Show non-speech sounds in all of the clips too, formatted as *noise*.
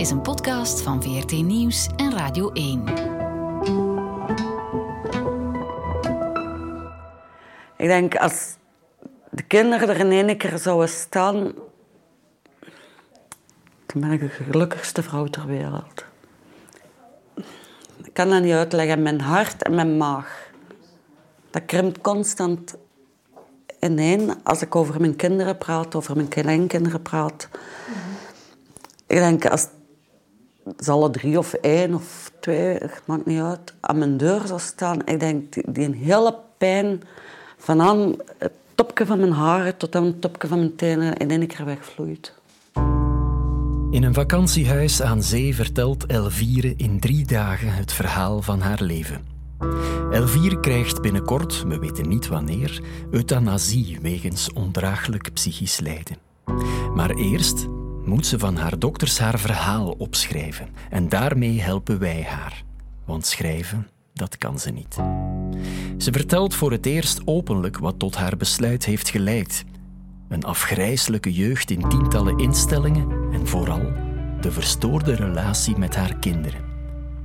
is een podcast van VRT Nieuws en Radio 1. Ik denk als de kinderen er in één keer zouden staan, dan ben ik de gelukkigste vrouw ter wereld. Ik kan dat niet uitleggen. Mijn hart en mijn maag, dat krimpt constant ineen als ik over mijn kinderen praat, over mijn kleinkinderen praat. Ik denk, als ze alle drie of één of twee, het maakt niet uit, aan mijn deur zou staan, ik denk, die, een hele pijn van het topje van mijn haren tot aan het topje van mijn tenen in één keer wegvloeit. In een vakantiehuis aan zee vertelt Elvire in drie dagen het verhaal van haar leven. Elvire krijgt binnenkort, we weten niet wanneer, euthanasie wegens ondraaglijk psychisch lijden. Maar eerst moet ze van haar dokters haar verhaal opschrijven. En daarmee helpen wij haar. Want schrijven, dat kan ze niet. Ze vertelt voor het eerst openlijk wat tot haar besluit heeft geleid. Een afgrijselijke jeugd in tientallen instellingen en vooral de verstoorde relatie met haar kinderen,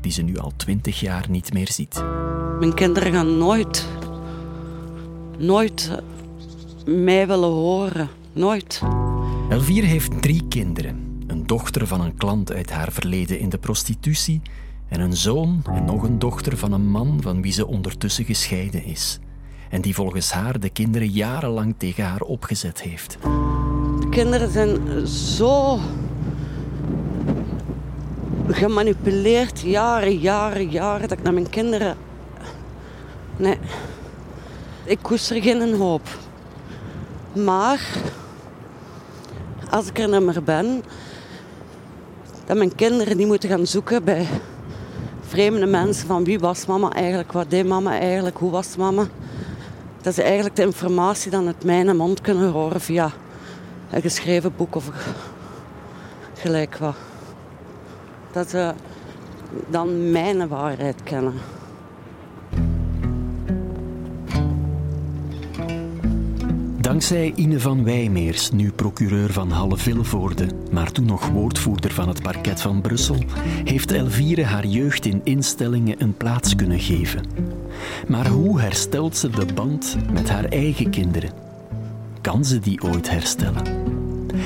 die ze nu al twintig jaar niet meer ziet. Mijn kinderen gaan nooit, nooit mij willen horen. Nooit. Elvire heeft drie kinderen. Een dochter van een klant uit haar verleden in de prostitutie en een zoon en nog een dochter van een man van wie ze ondertussen gescheiden is. En die volgens haar de kinderen jarenlang tegen haar opgezet heeft. De kinderen zijn zo gemanipuleerd, jaren, jaren, jaren, dat ik naar mijn kinderen... Nee, ik koester geen hoop. Maar als ik er niet meer ben, dat mijn kinderen die moeten gaan zoeken bij vreemde mensen van wie was mama eigenlijk, wat deed mama eigenlijk, hoe was mama. Dat ze eigenlijk de informatie dan uit mijn mond kunnen horen via een geschreven boek of gelijk wat. Dat ze dan mijn waarheid kennen. Dankzij Ine van Wijmeers, nu procureur van Halle-Vilvoorde, maar toen nog woordvoerder van het parket van Brussel, heeft Elvire haar jeugd in instellingen een plaats kunnen geven. Maar hoe herstelt ze de band met haar eigen kinderen? Kan ze die ooit herstellen?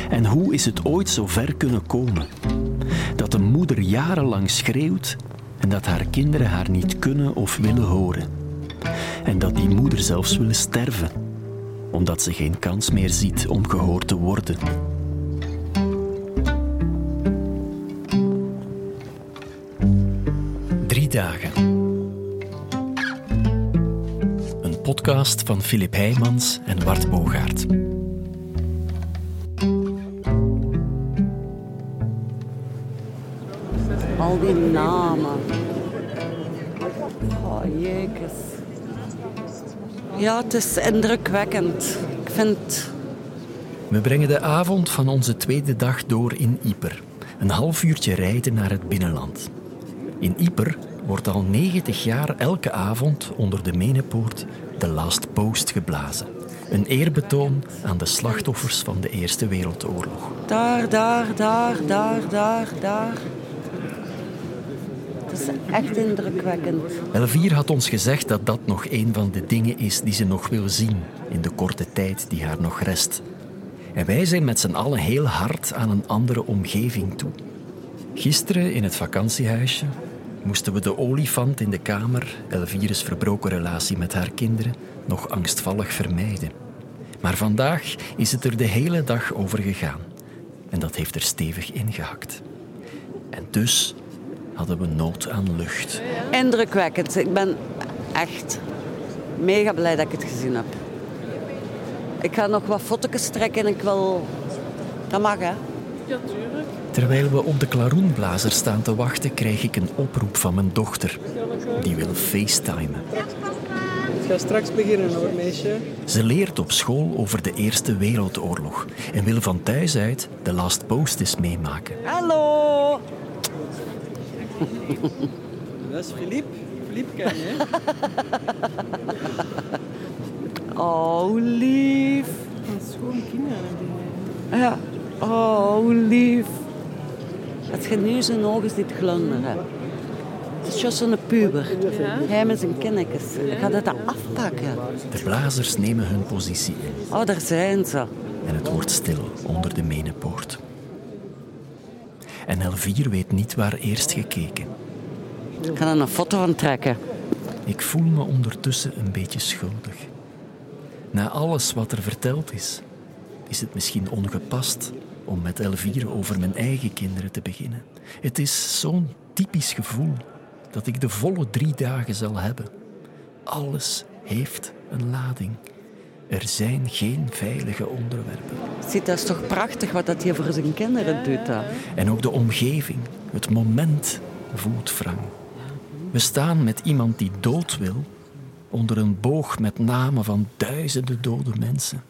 En hoe is het ooit zo ver kunnen komen? Dat een moeder jarenlang schreeuwt en dat haar kinderen haar niet kunnen of willen horen. En dat die moeder zelfs wil sterven omdat ze geen kans meer ziet om gehoord te worden. Drie dagen. Een podcast van Filip Heijmans en Wart Bogaert. Al die namen. Ja, het is indrukwekkend. Ik vind... We brengen de avond van onze tweede dag door in Ieper. Een half uurtje rijden naar het binnenland. In Ieper wordt al 90 jaar elke avond onder de Menepoort de Last Post geblazen. Een eerbetoon aan de slachtoffers van de Eerste Wereldoorlog. Daar, daar, daar, daar, daar, daar. Is echt indrukwekkend. Elvire had ons gezegd dat dat nog een van de dingen is die ze nog wil zien in de korte tijd die haar nog rest. En wij zijn met z'n allen heel hard aan een andere omgeving toe. Gisteren in het vakantiehuisje moesten we de olifant in de kamer, Elvires verbroken relatie met haar kinderen, nog angstvallig vermijden. Maar vandaag is het er de hele dag over gegaan. En dat heeft er stevig ingehakt. En dus hadden we nood aan lucht. Indrukwekkend. Ik ben echt mega blij dat ik het gezien heb. Ik ga nog wat foto's trekken en ik wil... Dat mag, hè? Terwijl we op de klaroenblazer staan te wachten, krijg ik een oproep van mijn dochter. Die wil facetimen. Ik ga straks beginnen hoor, meisje. Ze leert op school over de Eerste Wereldoorlog en wil van thuis uit de Last Post eens meemaken. Hallo! *laughs* Dat is Filip. Filip ken je, hè? *laughs* Oh, lief. Dat is gewoon kinderen. die- Ja. Oh, lief. Het je nu zijn ogen ziet glunderen. Het is juist een puber. Hij met zijn kinnetjes. Gaat het dat afpakken? De blazers nemen hun positie in Oh, daar zijn ze. en het wordt stil onder de menenpoort. En Elvier weet niet waar eerst gekeken. Ik ga er een foto van trekken. Ik voel me ondertussen een beetje schuldig. Na alles wat er verteld is, is het misschien ongepast om met Elvire over mijn eigen kinderen te beginnen. Het is zo'n typisch gevoel dat ik de volle drie dagen zal hebben. Alles heeft een lading. Er zijn geen veilige onderwerpen. Ziet, dat is toch prachtig wat dat hij voor zijn kinderen doet. Hè? En ook de omgeving, het moment voelt wrang. We staan met iemand die dood wil, onder een boog met namen van duizenden dode mensen.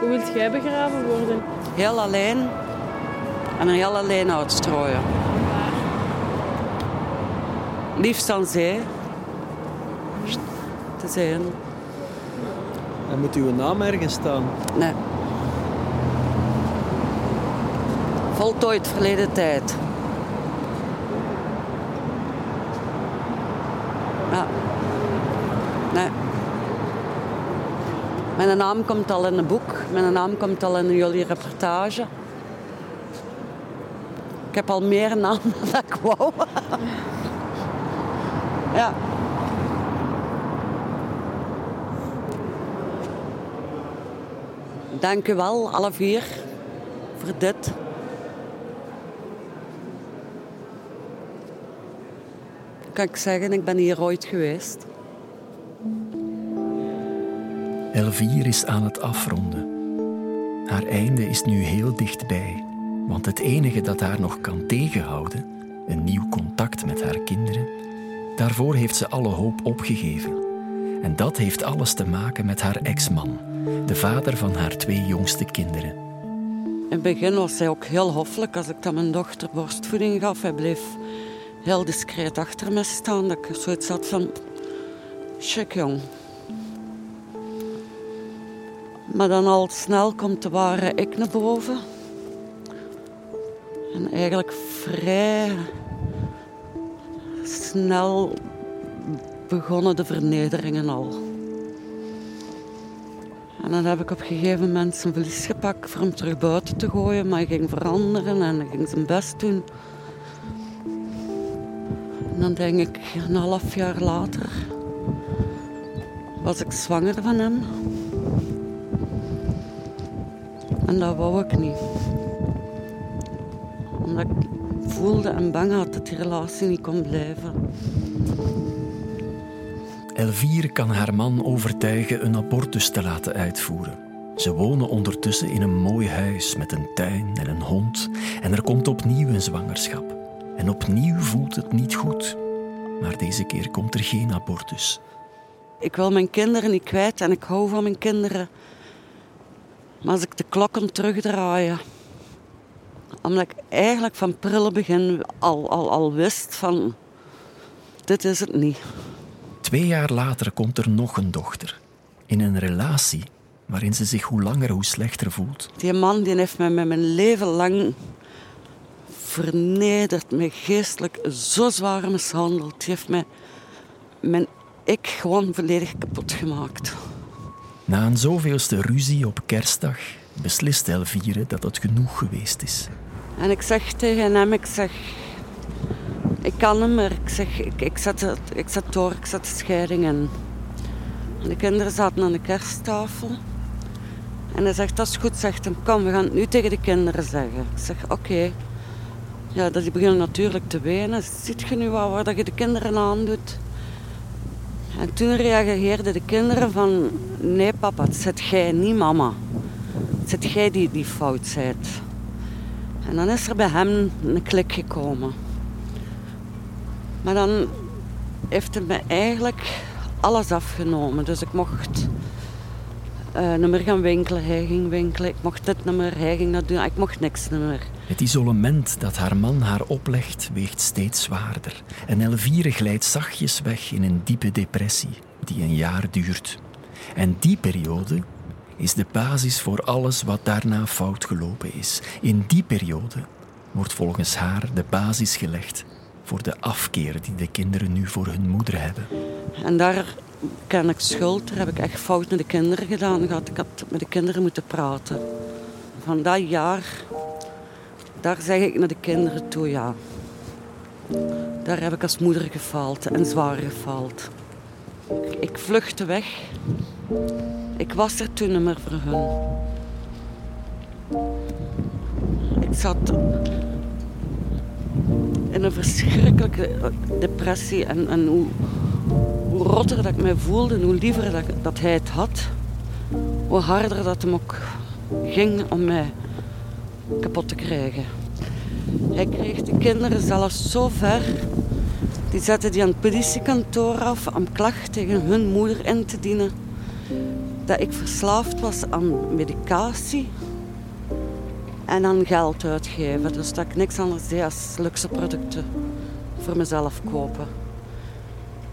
Hoe wilt jij begraven worden? Heel alleen. En er heel alleen uitstrooien. Liefst aan zee. Te zijn. En moet uw naam ergens staan? Nee. Voltooid verleden tijd. Ja. Nee. Mijn naam komt al in een boek. Mijn naam komt al in jullie reportage. Ik heb al meer namen *laughs* dan ik wou. ja. Dank u wel, alle vier, voor dit. Kan ik zeggen, ik ben hier ooit geweest. Elvier is aan het afronden. Haar einde is nu heel dichtbij, want het enige dat haar nog kan tegenhouden, een nieuw contact met haar kinderen, daarvoor heeft ze alle hoop opgegeven. En dat heeft alles te maken met haar ex-man, de vader van haar twee jongste kinderen. In het begin was hij ook heel hoffelijk als ik dan mijn dochter borstvoeding gaf. Hij bleef heel discreet achter me staan. Dat ik zoiets had van... Check, jong. Maar dan al snel komt de ware ik naar boven. En eigenlijk vrij snel begonnen de vernederingen al. En dan heb ik op een gegeven moment zijn verlies gepakt voor hem terug buiten te gooien. Maar hij ging veranderen en ging zijn best doen. En dan denk ik, een half jaar later was ik zwanger van hem. En dat wou ik niet. Omdat ik voelde en bang had dat die relatie niet kon blijven. Elvire kan haar man overtuigen een abortus te laten uitvoeren. Ze wonen ondertussen in een mooi huis met een tuin en een hond. En er komt opnieuw een zwangerschap. En opnieuw voelt het niet goed. Maar deze keer komt er geen abortus. Ik wil mijn kinderen niet kwijt en ik hou van mijn kinderen. Maar als ik de klokken terugdraaien, omdat ik eigenlijk van prille begin al, al, al wist van dit is het niet. Twee jaar later komt er nog een dochter. In een relatie waarin ze zich hoe langer hoe slechter voelt. Die man die heeft mij met mijn leven lang vernederd, mij geestelijk zo zwaar mishandeld. Die heeft mij, mijn ik gewoon volledig kapot gemaakt. Na een zoveelste ruzie op kerstdag beslist Elvire dat het genoeg geweest is. En ik zeg tegen hem, ik zeg, ik kan hem maar. Ik zeg, ik, ik, het, ik zet door, ik zet de scheiding in. En de kinderen zaten aan de kersttafel. En hij zegt, dat is goed, zegt hem, kom, we gaan het nu tegen de kinderen zeggen. Ik zeg, oké. Ja, dat die beginnen natuurlijk te wenen. Ziet je nu wat, wat je de kinderen aandoet? En toen reageerden de kinderen van... Nee papa, het zit jij, niet mama. Het zit jij die, die fout bent. En dan is er bij hem een klik gekomen. Maar dan heeft hij me eigenlijk alles afgenomen. Dus ik mocht niet meer gaan winkelen. Hij ging winkelen. Ik mocht dit niet meer. Hij ging dat doen. Ik mocht niks meer. Het isolement dat haar man haar oplegt weegt steeds zwaarder. En Elvire glijdt zachtjes weg in een diepe depressie die een jaar duurt. En die periode is de basis voor alles wat daarna fout gelopen is. In die periode wordt volgens haar de basis gelegd voor de afkeer die de kinderen nu voor hun moeder hebben. En daar ken ik schuld, daar heb ik echt fout met de kinderen gedaan gehad. Ik had met de kinderen moeten praten. Van dat jaar, daar zeg ik naar de kinderen toe ja. Daar heb ik als moeder gefaald en zwaar gefaald. Ik vluchtte weg. Ik was er toen niet meer voor hun. Ik zat in een verschrikkelijke depressie. En, en hoe, hoe rotter dat ik mij voelde hoe liever dat, dat hij het had, hoe harder dat hem ook ging om mij kapot te krijgen. Hij kreeg de kinderen zelfs zo ver. Die zetten die aan het politiekantoor af om klacht tegen hun moeder in te dienen. Dat ik verslaafd was aan medicatie en aan geld uitgeven. Dus dat ik niks anders deed als luxe producten voor mezelf kopen.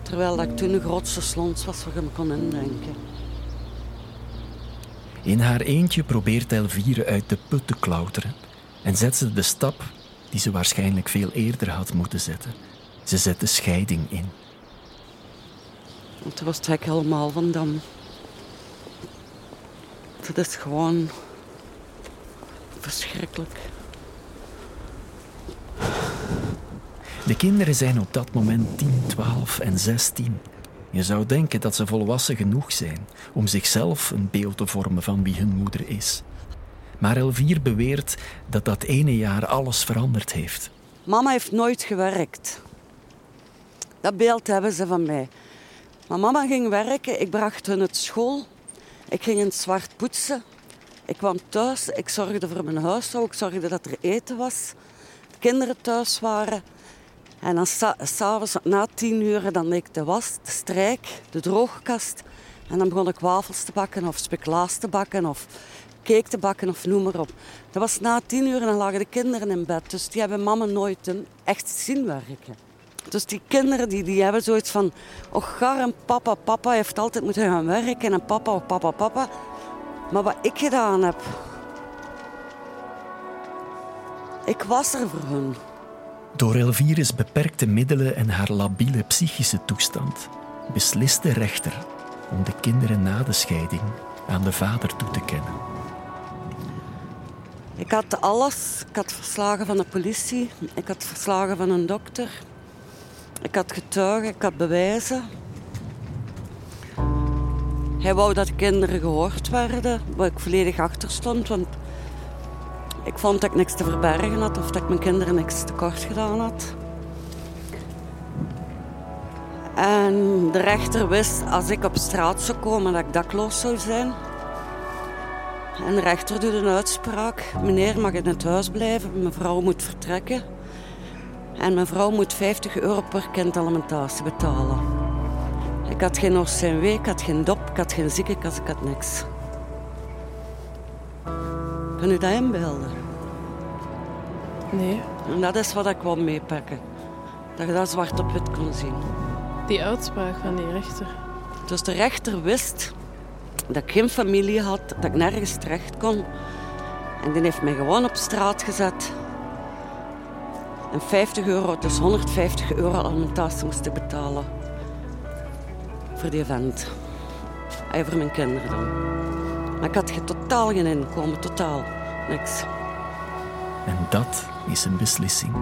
Terwijl dat ik toen de grootste slons was wat je me kon indenken. In haar eentje probeert Elvire uit de put te klauteren en zet ze de stap die ze waarschijnlijk veel eerder had moeten zetten. Ze zet de scheiding in. Want toen was het hek helemaal van dam. Het is gewoon verschrikkelijk. De kinderen zijn op dat moment 10, 12 en 16. Je zou denken dat ze volwassen genoeg zijn om zichzelf een beeld te vormen van wie hun moeder is. Maar Elvier beweert dat dat ene jaar alles veranderd heeft. Mama heeft nooit gewerkt. Dat beeld hebben ze van mij. Maar mama ging werken, ik bracht hun het school. Ik ging in het zwart poetsen. Ik kwam thuis, ik zorgde voor mijn huishouden, ik zorgde dat er eten was. De kinderen thuis waren. En dan s'avonds na tien uur dan deed ik de was, de strijk, de droogkast. En dan begon ik wafels te bakken of speculaas te bakken of cake te bakken of noem maar op. Dat was na tien uur en dan lagen de kinderen in bed. Dus die hebben mama nooit echt zien werken. Dus die kinderen die, die hebben zoiets van... Och, garm, papa, papa heeft altijd moeten gaan werken. En papa, oh, papa, papa. Maar wat ik gedaan heb... Ik was er voor hun. Door Elvires beperkte middelen en haar labiele psychische toestand beslist de rechter om de kinderen na de scheiding aan de vader toe te kennen. Ik had alles. Ik had verslagen van de politie. Ik had verslagen van een dokter. Ik had getuigen. Ik had bewijzen. Hij wou dat de kinderen gehoord werden, waar ik volledig achter stond. Want ik vond dat ik niks te verbergen had of dat ik mijn kinderen niks tekort gedaan had. En de rechter wist als ik op straat zou komen dat ik dakloos zou zijn. En de rechter doet een uitspraak. Meneer mag in het huis blijven, mevrouw moet vertrekken. En mevrouw moet 50 euro per kind alimentatie betalen. Ik had geen OCMW, ik had geen dop, ik had geen ziekenkas, ik had niks. Kan u dat inbeelden? Nee. En dat is wat ik wou meepakken. Dat je dat zwart op wit kon zien. Die uitspraak van die rechter. Dus de rechter wist dat ik geen familie had, dat ik nergens terecht kon. En die heeft mij gewoon op straat gezet. En 50 euro, dus 150 euro alimentatie moest ik betalen. Voor die event. En voor mijn kinderen dan. Maar ik had totaal geen inkomen, totaal. Niks. En dat is een beslissing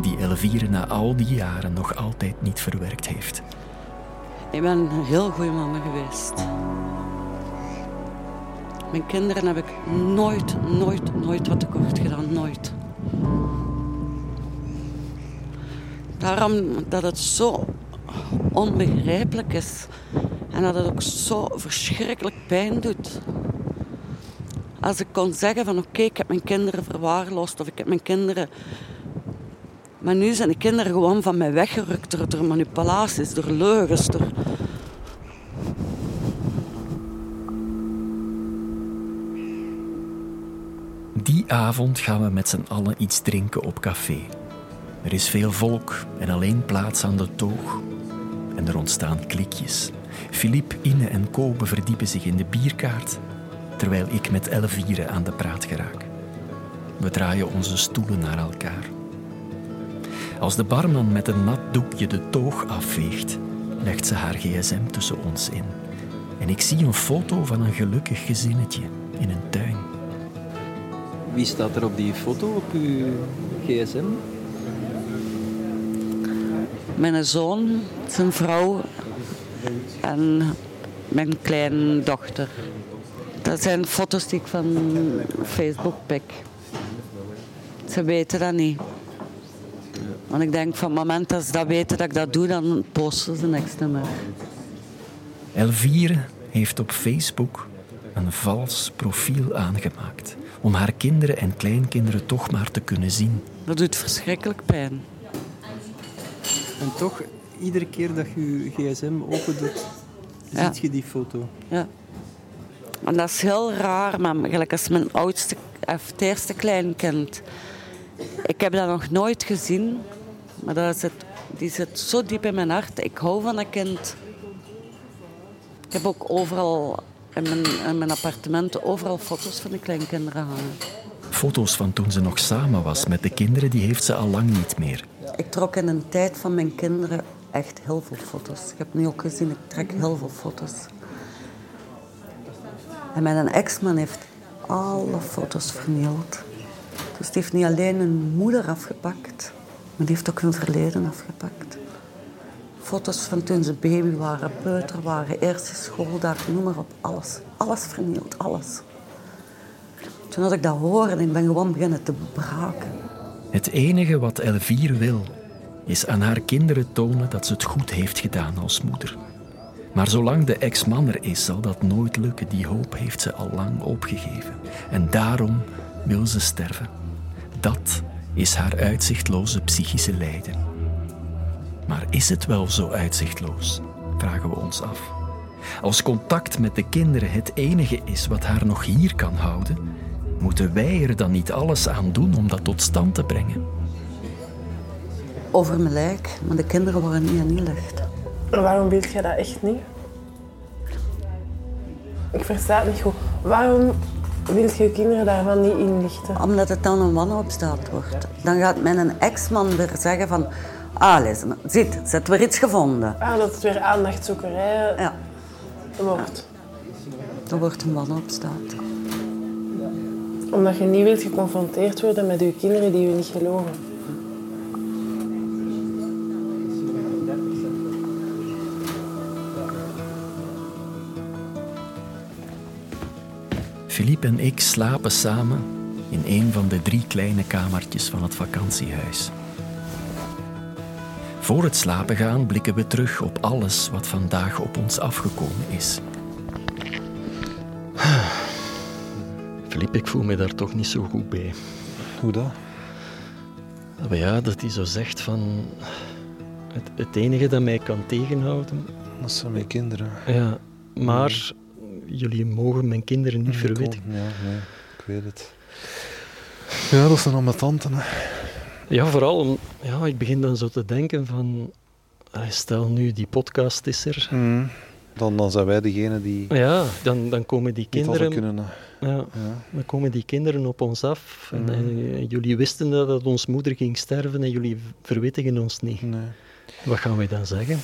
die Elvire na al die jaren nog altijd niet verwerkt heeft. Ik ben een heel goede mama geweest. Mijn kinderen heb ik nooit, nooit, nooit wat tekort gedaan. Nooit. Daarom dat het zo onbegrijpelijk is. En dat het ook zo verschrikkelijk pijn doet. Als ik kon zeggen van oké, ik heb mijn kinderen verwaarloosd of ik heb mijn kinderen... Maar nu zijn de kinderen gewoon van mij weggerukt door, door manipulaties, door leugens. Die avond gaan we met z'n allen iets drinken op café. Er is veel volk en alleen plaats aan de toog. En er ontstaan klikjes. Philippe, Inne en Kobe verdiepen zich in de bierkaart terwijl ik met Elvire aan de praat geraak. We draaien onze stoelen naar elkaar. Als de barman met een nat doekje de toog afveegt, legt ze haar gsm tussen ons in. En ik zie een foto van een gelukkig gezinnetje in een tuin. Wie staat er op die foto op uw gsm? Mijn zoon, zijn vrouw en mijn kleindochter. Dat zijn foto's die ik van Facebook pik. Ze weten dat niet. Want ik denk van het moment dat ze dat weten dat ik dat doe, dan posten ze niks meer. Elvire heeft op Facebook een vals profiel aangemaakt om haar kinderen en kleinkinderen toch maar te kunnen zien. Dat doet verschrikkelijk pijn. En toch, iedere keer dat je je gsm open doet, Ja. ziet je die foto. Ja. Dat is heel raar, maar gelijk als mijn oudste, of het eerste kleinkind. Ik heb dat nog nooit gezien, maar dat zit, die zit zo diep in mijn hart. Ik hou van dat kind. Ik heb ook overal in mijn, in mijn appartement overal foto's van de kleinkinderen hangen. Foto's van toen ze nog samen was met de kinderen, die heeft ze al lang niet meer. Ik trok in een tijd van mijn kinderen echt heel veel foto's. Ik heb nu ook gezien, ik trek heel veel foto's. En mijn ex-man heeft alle foto's vernield. Dus die heeft niet alleen hun moeder afgepakt, maar die heeft ook hun verleden afgepakt. Foto's van toen ze baby waren, peuter waren, eerste schooldag, noem maar op, alles. Alles vernield, alles. Toen had ik dat horen en ik ben gewoon beginnen te braken. Het enige wat Elvire wil, is aan haar kinderen tonen dat ze het goed heeft gedaan als moeder. Maar zolang de ex-man er is, zal dat nooit lukken. Die hoop heeft ze al lang opgegeven. En daarom wil ze sterven. Dat is haar uitzichtloze psychische lijden. Maar is het wel zo uitzichtloos? Vragen we ons af. Als contact met de kinderen het enige is wat haar nog hier kan houden, moeten wij er dan niet alles aan doen om dat tot stand te brengen? Over mijn lijk, maar de kinderen worden niet ingelegd. Maar waarom wil jij dat echt niet? Ik versta het niet goed. Waarom wil je je kinderen daarvan niet inlichten? Omdat het dan een wanhoopstaat wordt. Dan gaat mijn ex-man weer zeggen van... Ah, Liz, ziet, ze heeft weer iets gevonden. Ah, dat het weer aandachtzoekerij Ja, wordt. dat wordt een wanhoopstaat. Omdat je niet wilt geconfronteerd worden met je kinderen die je niet geloven. Philippe en ik slapen samen in een van de drie kleine kamertjes van het vakantiehuis. Voor het slapen gaan blikken we terug op alles wat vandaag op ons afgekomen is. Philippe, ik voel me daar toch niet zo goed bij. Hoe dat? Maar ja, dat hij zo zegt van... Het, het enige dat mij kan tegenhouden... Dat zijn mijn kinderen. Ja, maar jullie mogen mijn kinderen niet verwittigen. Ja, nee, ik weet het. Ja, dat zijn allemaal tanten. Hè. Ja, vooral, om- ja, ik begin dan zo te denken van... eh, Stel nu, die podcast is er. Mhm. Dan, dan zijn wij degene die Ja, dan, dan komen die kinderen... kunnen. Ja, Ja. dan komen die kinderen op ons af. En, Mhm. eh, jullie wisten dat, dat ons moeder ging sterven en jullie verwittigen ons niet. Nee. Wat gaan wij dan zeggen?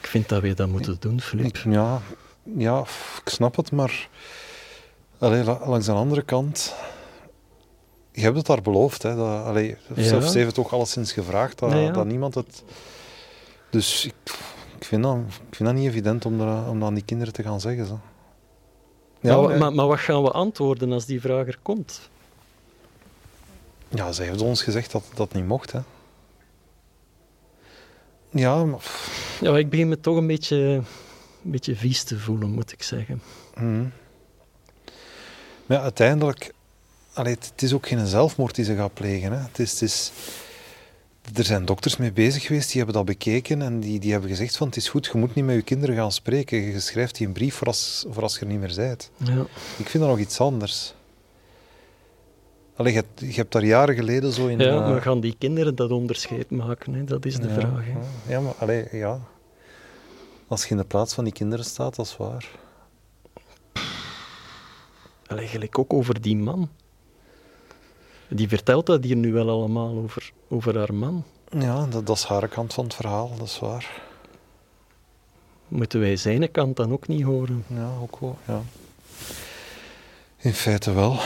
Ik vind dat wij dat moeten doen, Filip. Ja, ja, ik snap het, maar allee, la- langs de andere kant, je hebt het daar beloofd. Hè, dat, allee, Ja. Zelfs ze heeft het ook alleszins gevraagd dat, Ja, ja. dat niemand het. Dus ik, ik, vind dat, ik vind dat niet evident om, dat, om dat aan die kinderen te gaan zeggen. Zo. Ja, maar, maar, maar wat gaan we antwoorden als die vraag er komt? ja, ze heeft ons gezegd dat dat niet mocht. Hè. Ja, maar, Ja, ik begin me toch een beetje, een beetje vies te voelen, moet ik zeggen. mhm. Maar ja, uiteindelijk, allee, het, het is ook geen zelfmoord die ze gaat plegen. Hè. Het is, het is, er zijn dokters mee bezig geweest, die hebben dat bekeken en die, die hebben gezegd van het is goed, je moet niet met je kinderen gaan spreken. Je schrijft die een brief voor als, voor als je er niet meer bent. Ja. Ik vind dat nog iets anders. Allee, je, hebt, je hebt daar jaren geleden zo in... Ja, eh, maar gaan die kinderen dat onderscheid maken? Hè? Dat is de ja, vraag. Hè? Ja, ja, maar allee, ja. Als je in de plaats van die kinderen staat, dat is waar. Allee, gelijk ook over die man. Die vertelt dat hier nu wel allemaal over, over haar man. Ja, dat, dat is haar kant van het verhaal, dat is waar. Moeten wij zijn kant dan ook niet horen? Ja, ook wel, ja. In feite wel.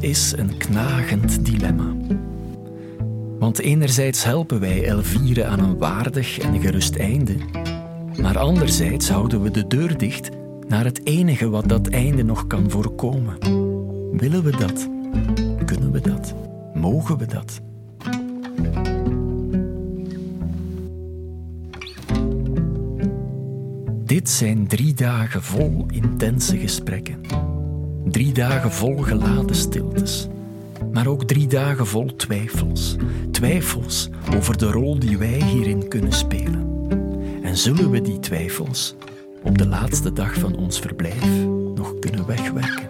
Is een knagend dilemma. Want enerzijds helpen wij Elvire aan een waardig en gerust einde, maar anderzijds houden we de deur dicht naar het enige wat dat einde nog kan voorkomen. Willen we dat? Kunnen we dat? Mogen we dat? Dit zijn drie dagen vol intense gesprekken. Drie dagen vol geladen stiltes. Maar ook drie dagen vol twijfels. Twijfels over de rol die wij hierin kunnen spelen. En zullen we die twijfels op de laatste dag van ons verblijf nog kunnen wegwerken?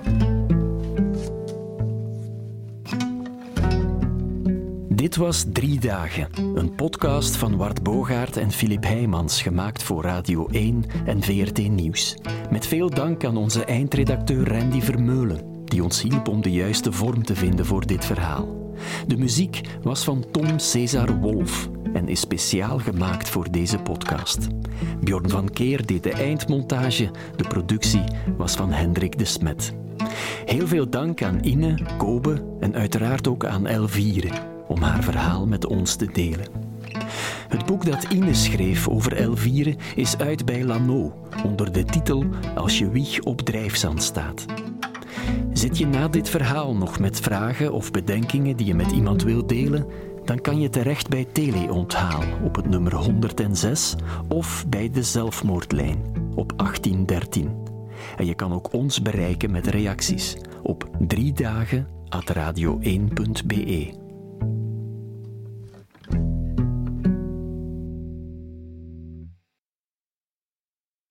Dit was Drie Dagen, een podcast van Wart Bogaert en Filip Heijmans, gemaakt voor Radio 1 en VRT Nieuws. Met veel dank aan onze eindredacteur Randy Vermeulen, die ons hielp om de juiste vorm te vinden voor dit verhaal. De muziek was van Tom Cesar Wolf en is speciaal gemaakt voor deze podcast. Bjorn van Keer deed de eindmontage, de productie was van Hendrik de Smet. Heel veel dank aan Ine, Kobe en uiteraard ook aan Elvire om haar verhaal met ons te delen. Het boek dat Ine schreef over Elvire is uit bij Lano onder de titel Als je wieg op drijfzand staat. Zit je na dit verhaal nog met vragen of bedenkingen die je met iemand wilt delen? Dan kan je terecht bij Teleonthaal op het nummer 106 of bij de zelfmoordlijn op 1813. En je kan ook ons bereiken met reacties op drie dagen radio1.be.